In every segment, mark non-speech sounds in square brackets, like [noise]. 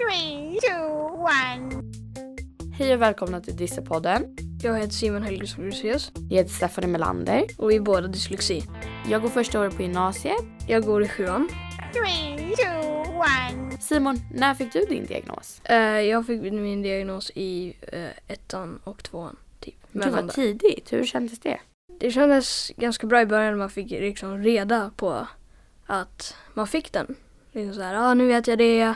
Three, two, one. Hej och välkomna till Dissepodden. Jag heter Simon Helgesson Lucius Jag heter Stephanie Melander. och vi är båda dyslexi. Jag går första året på gymnasiet. Jag går i sjuan. Three, two, one. Simon, när fick du din diagnos? Eh, jag fick min diagnos i eh, ettan och tvåan. Typ. Det Mellan var där. tidigt. Hur kändes det? Det kändes ganska bra i början när man fick liksom reda på att man fick den. Liksom så här, ah, nu vet jag det.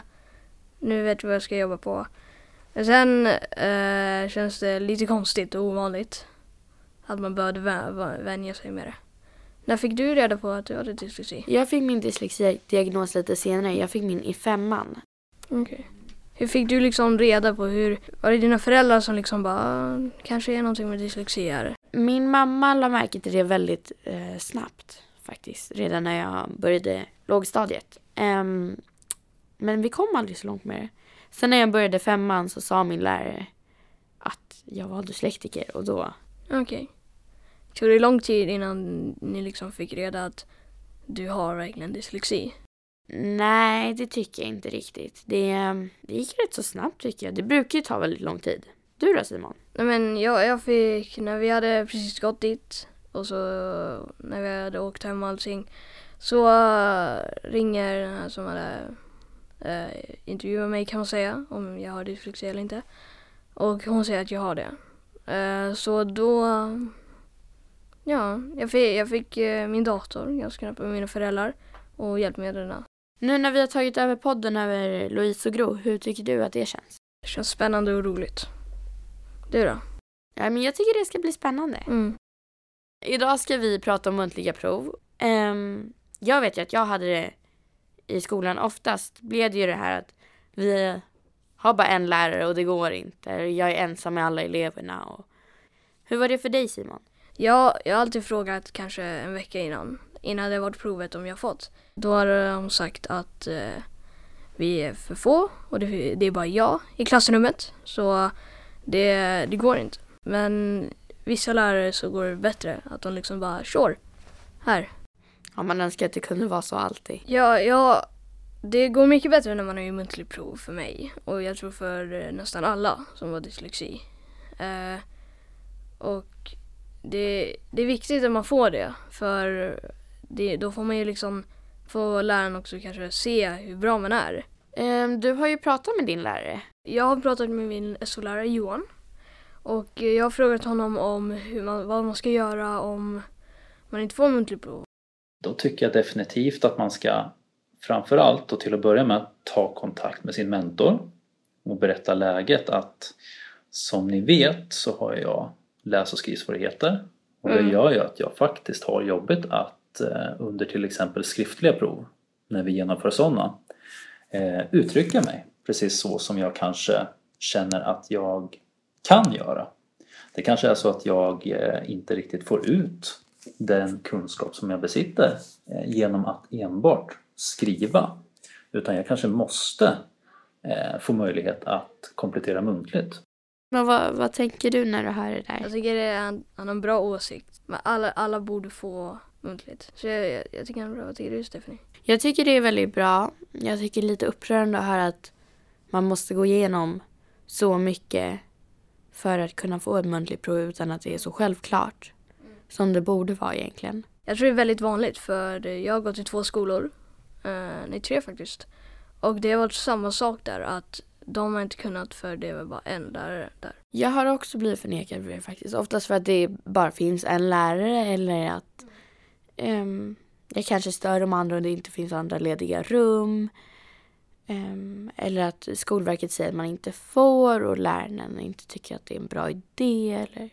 Nu vet jag vad jag ska jobba på. Men sen eh, känns det lite konstigt och ovanligt. Att man började vä- vä- vänja sig med det. När fick du reda på att du hade dyslexi? Jag fick min dyslexidiagnos lite senare. Jag fick min i femman. Okej. Hur fick du liksom reda på hur, var det dina föräldrar som liksom bara, "Ah, kanske är någonting med dyslexi här? Min mamma la märke till det väldigt eh, snabbt faktiskt. Redan när jag började lågstadiet. Ehm, men vi kom aldrig så långt med det. Sen när jag började femman så sa min lärare att jag var dyslektiker och då Okej. Tog det lång tid innan ni liksom fick reda att du har verkligen dyslexi? Nej, det tycker jag inte riktigt. Det, det gick rätt så snabbt tycker jag. Det brukar ju ta väldigt lång tid. Du då Simon? Nej men jag, jag fick, när vi hade precis gått dit och så när vi hade åkt hem och allting så ringer den här som hade uh, intervjuat mig kan man säga om jag har dyslexi eller inte. Och hon säger att jag har det. Eh, så då, ja, jag fick, jag fick eh, min dator ganska snabbt med mina föräldrar och hjälpmedlen. Nu när vi har tagit över podden över Louise och Gro, hur tycker du att det känns? Det känns spännande och roligt. Du då? Ja, men jag tycker det ska bli spännande. Mm. Idag ska vi prata om muntliga prov. Ehm, jag vet ju att jag hade det i skolan. Oftast blev det ju det här att vi har bara en lärare och det går inte. Jag är ensam med alla eleverna. Och... Hur var det för dig Simon? Ja, jag har alltid frågat kanske en vecka innan, innan det varit provet om jag fått. Då har de sagt att eh, vi är för få och det, det är bara jag i klassrummet. Så det, det går inte. Men vissa lärare så går det bättre. Att de liksom bara, sure, här. Ja, man önskar att det kunde vara så alltid. Ja, ja, det går mycket bättre när man har ju muntlig prov för mig. Och jag tror för eh, nästan alla som har dyslexi. Eh, och det, det är viktigt att man får det. För det, då får man ju liksom få läraren också kanske se hur bra man är. Ehm, du har ju pratat med din lärare. Jag har pratat med min SO-lärare Johan. Och jag har frågat honom om hur man, vad man ska göra om man inte får muntlig prov. Då tycker jag definitivt att man ska framförallt och till att börja med ta kontakt med sin mentor och berätta läget att som ni vet så har jag läs och skrivsvårigheter och det Mm. gör ju att jag faktiskt har jobbigt att eh, under till exempel skriftliga prov när vi genomför sådana eh, uttrycka mig precis så som jag kanske känner att jag kan göra. Det kanske är så att jag eh, inte riktigt får ut den kunskap som jag besitter eh, genom att enbart skriva. Utan jag kanske måste eh, få möjlighet att komplettera muntligt. Men vad, vad tänker du när du hör det där? Jag tycker det är, har en bra åsikt. Men alla, alla borde få muntligt. Så jag, jag, jag tycker han är bra. Vad tycker du Stephanie? Jag tycker det är väldigt bra. Jag tycker det är lite upprörande att höra att man måste gå igenom så mycket för att kunna få ett muntligt prov utan att det är så självklart som det borde vara egentligen. Jag tror det är väldigt vanligt för jag har gått i två skolor. Uh, nej, tre faktiskt. Och det har varit samma sak där att de har inte kunnat för det var bara en lärare där. Jag har också blivit förnekad för det faktiskt. Oftast för att det bara finns en lärare eller att ehm, jag kanske stör de andra och det inte finns andra lediga rum. Ehm, eller att Skolverket säger att man inte får och läraren inte tycker att det är en bra idé. Eller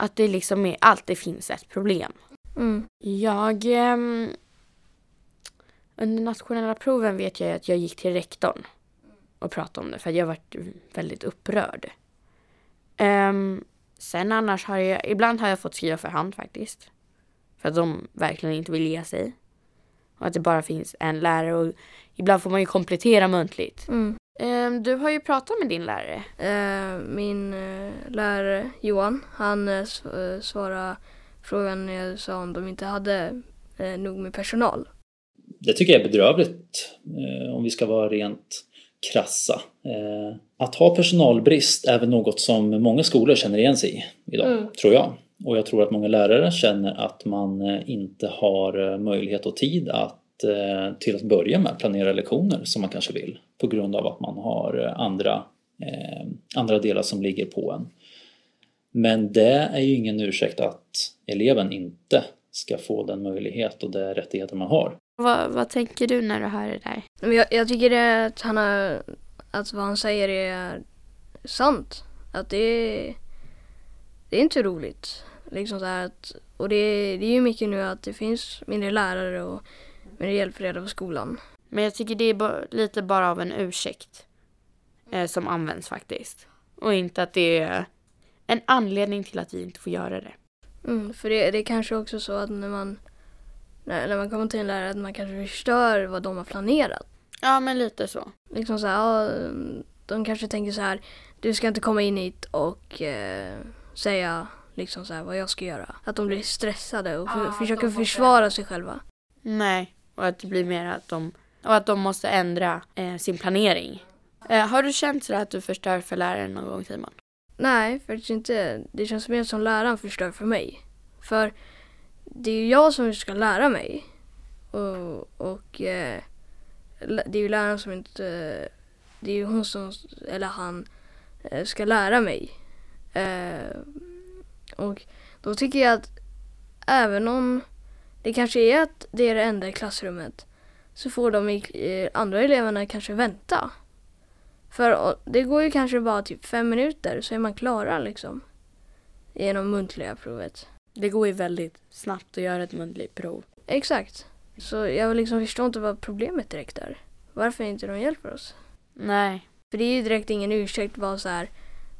att det liksom är, alltid finns ett problem. Mm. Jag... ehm, under nationella proven vet jag att jag gick till rektorn och pratade om det för jag varit väldigt upprörd. Ehm, sen annars har jag, ibland har jag fått skriva för hand faktiskt. För att de verkligen inte vill ge sig. Och att det bara finns en lärare och ibland får man ju komplettera muntligt. Mm. Ehm, du har ju pratat med din lärare. Eh, min eh, lärare Johan, han uh, svarade frågan när jag sa om de inte hade eh, nog med personal. Det tycker jag är bedrövligt eh, om vi ska vara rent krassa. Eh, att ha personalbrist är väl något som många skolor känner igen sig i idag, Mm. tror jag. Och jag tror att många lärare känner att man eh, inte har eh, möjlighet och tid att eh, till att börja med planera lektioner som man kanske vill på grund av att man har eh, andra, eh, andra delar som ligger på en. Men det är ju ingen ursäkt att eleven inte ska få den möjlighet och de rättigheter man har. Vad, vad tänker du när du hör det där? Jag, jag tycker att han har, att vad han säger är sant. Att det är, det är inte roligt. Liksom så här att, och det, det är ju mycket nu att det finns mindre lärare och mindre hjälpredare på skolan. Men jag tycker det är lite bara av en ursäkt eh, som används faktiskt. Och inte att det är en anledning till att vi inte får göra det. Mm, för det, det är kanske också så att när man, när, när man kommer till en lärare att man kanske förstör vad de har planerat. Ja, men lite så. Liksom så här, ja, de kanske tänker så här, du ska inte komma in hit och eh, säga liksom så här vad jag ska göra. Att de blir stressade och för, försöker försvara sig själva. Nej, och att det blir mer att de, och att de måste ändra eh, sin planering. Eh, har du känt så att du förstör för läraren någon gång Simon? Nej, faktiskt inte. Det känns mer som läraren förstör för mig. För det är ju jag som ska lära mig. Och, och eh, det är ju läraren som inte... Det är ju hon som, eller han, eh, ska lära mig. Eh, och då tycker jag att även om det kanske är att det är det enda i klassrummet så får de i- eh, andra eleverna kanske vänta. För det går ju kanske bara typ fem minuter så är man klara liksom. Genom muntliga provet. Det går ju väldigt snabbt att göra ett muntligt prov. Exakt. Så jag liksom förstår inte vad problemet direkt är. Varför inte de hjälper oss? Nej. För det är ju direkt ingen ursäkt bara så här.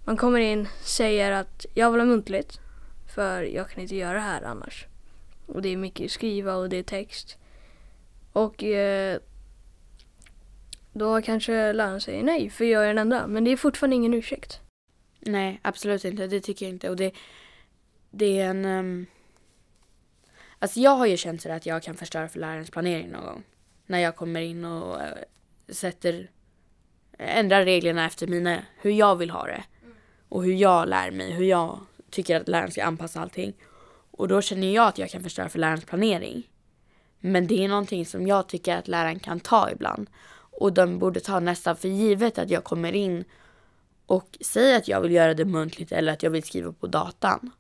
Man kommer in, säger att jag vill ha muntligt. För jag kan inte göra det här annars. Och det är mycket skriva och det är text. Och eh, då kanske läraren säger nej, för jag är den enda. Men det är fortfarande ingen ursäkt. Nej, absolut inte. Det tycker jag inte. Och det, det är en... Um... Alltså jag har ju känt sådär att jag kan förstöra för lärarens planering någon gång. När jag kommer in och eh, sätter... Ändrar reglerna efter mina, hur jag vill ha det. Och hur jag lär mig, hur jag tycker att läraren ska anpassa allting. Och då känner jag att jag kan förstöra för lärarens planering. Men det är någonting som jag tycker att läraren kan ta ibland. Och de borde ta nästan för givet att jag kommer in och säger att jag vill göra det muntligt eller att jag vill skriva på datan.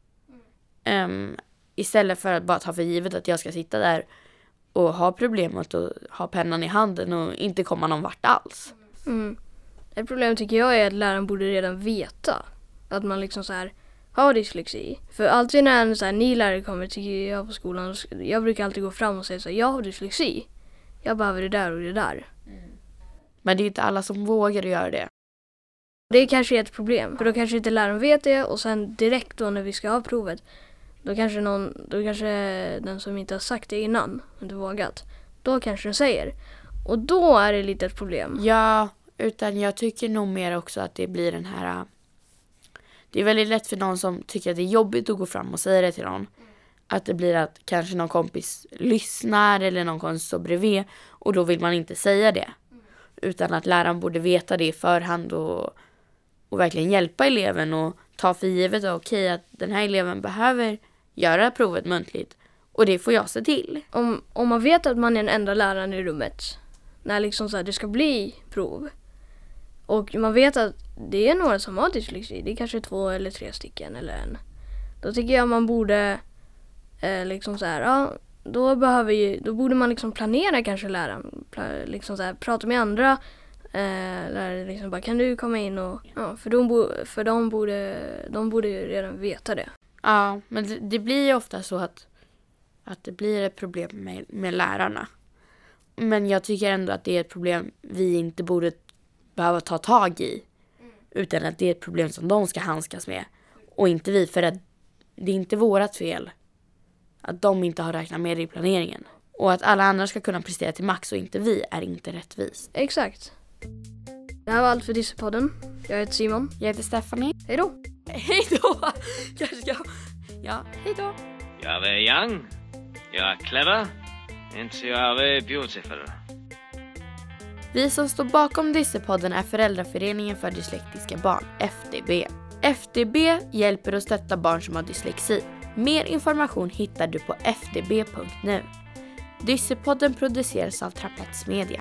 Ehm, istället för att bara ta för givet att jag ska sitta där och ha problemet och ha pennan i handen och inte komma någon vart alls. Mm. Ett problem tycker jag är att läraren borde redan veta att man liksom så här har dyslexi. För alltid när en så här ny lärare kommer till jag på skolan, jag brukar alltid gå fram och säga så här, jag har dyslexi. Jag behöver det där och det där. Men det är inte alla som vågar göra det. Det kanske är ett problem, för då kanske inte läraren vet det och sen direkt då när vi ska ha provet, då kanske någon, då kanske den som inte har sagt det innan, inte vågat, då kanske den säger. Och då är det lite ett problem. Ja, utan jag tycker nog mer också att det blir den här... Det är väldigt lätt för någon som tycker att det är jobbigt att gå fram och säga det till någon. Att det blir att kanske någon kompis lyssnar eller någon kompis står bredvid och då vill man inte säga det. Utan att läraren borde veta det i förhand och, och verkligen hjälpa eleven och ta för givet att okej att den här eleven behöver göra provet muntligt och det får jag se till. Om, om man vet att man är den enda läraren i rummet när liksom så här, det ska bli prov och man vet att det är några som har dyslexi, det är kanske två eller tre stycken eller en. Då tycker jag man borde eh, liksom så här, ja, då behöver ju, då borde man liksom planera kanske läraren, pla, liksom så här, prata med andra eh, lärare liksom bara kan du komma in och, ja, för de, bo, för de borde, de borde ju redan veta det. Ja, men det, det blir ju ofta så att, att det blir ett problem med, med lärarna. Men jag tycker ändå att det är ett problem vi inte borde behöva ta tag i. Utan att det är ett problem som de ska handskas med. Och inte vi, för att det är inte vårat fel att de inte har räknat med det i planeringen. Och att alla andra ska kunna prestera till max och inte vi är inte rättvist. Exakt. Det här var allt för Dissepodden. Jag heter Simon. Jag heter Stephanie. Hej då! Hej då! [laughs] Kanske ska... Ja, hej då! Jag är young, jag är clever, inte jag är beautiful. Vi som står bakom Dyssepodden är Föräldraföreningen för dyslektiska barn, FDB. FDB hjälper och stöttar barn som har dyslexi. Mer information hittar du på fdb.nu. Dyssepodden produceras av Trapets Media.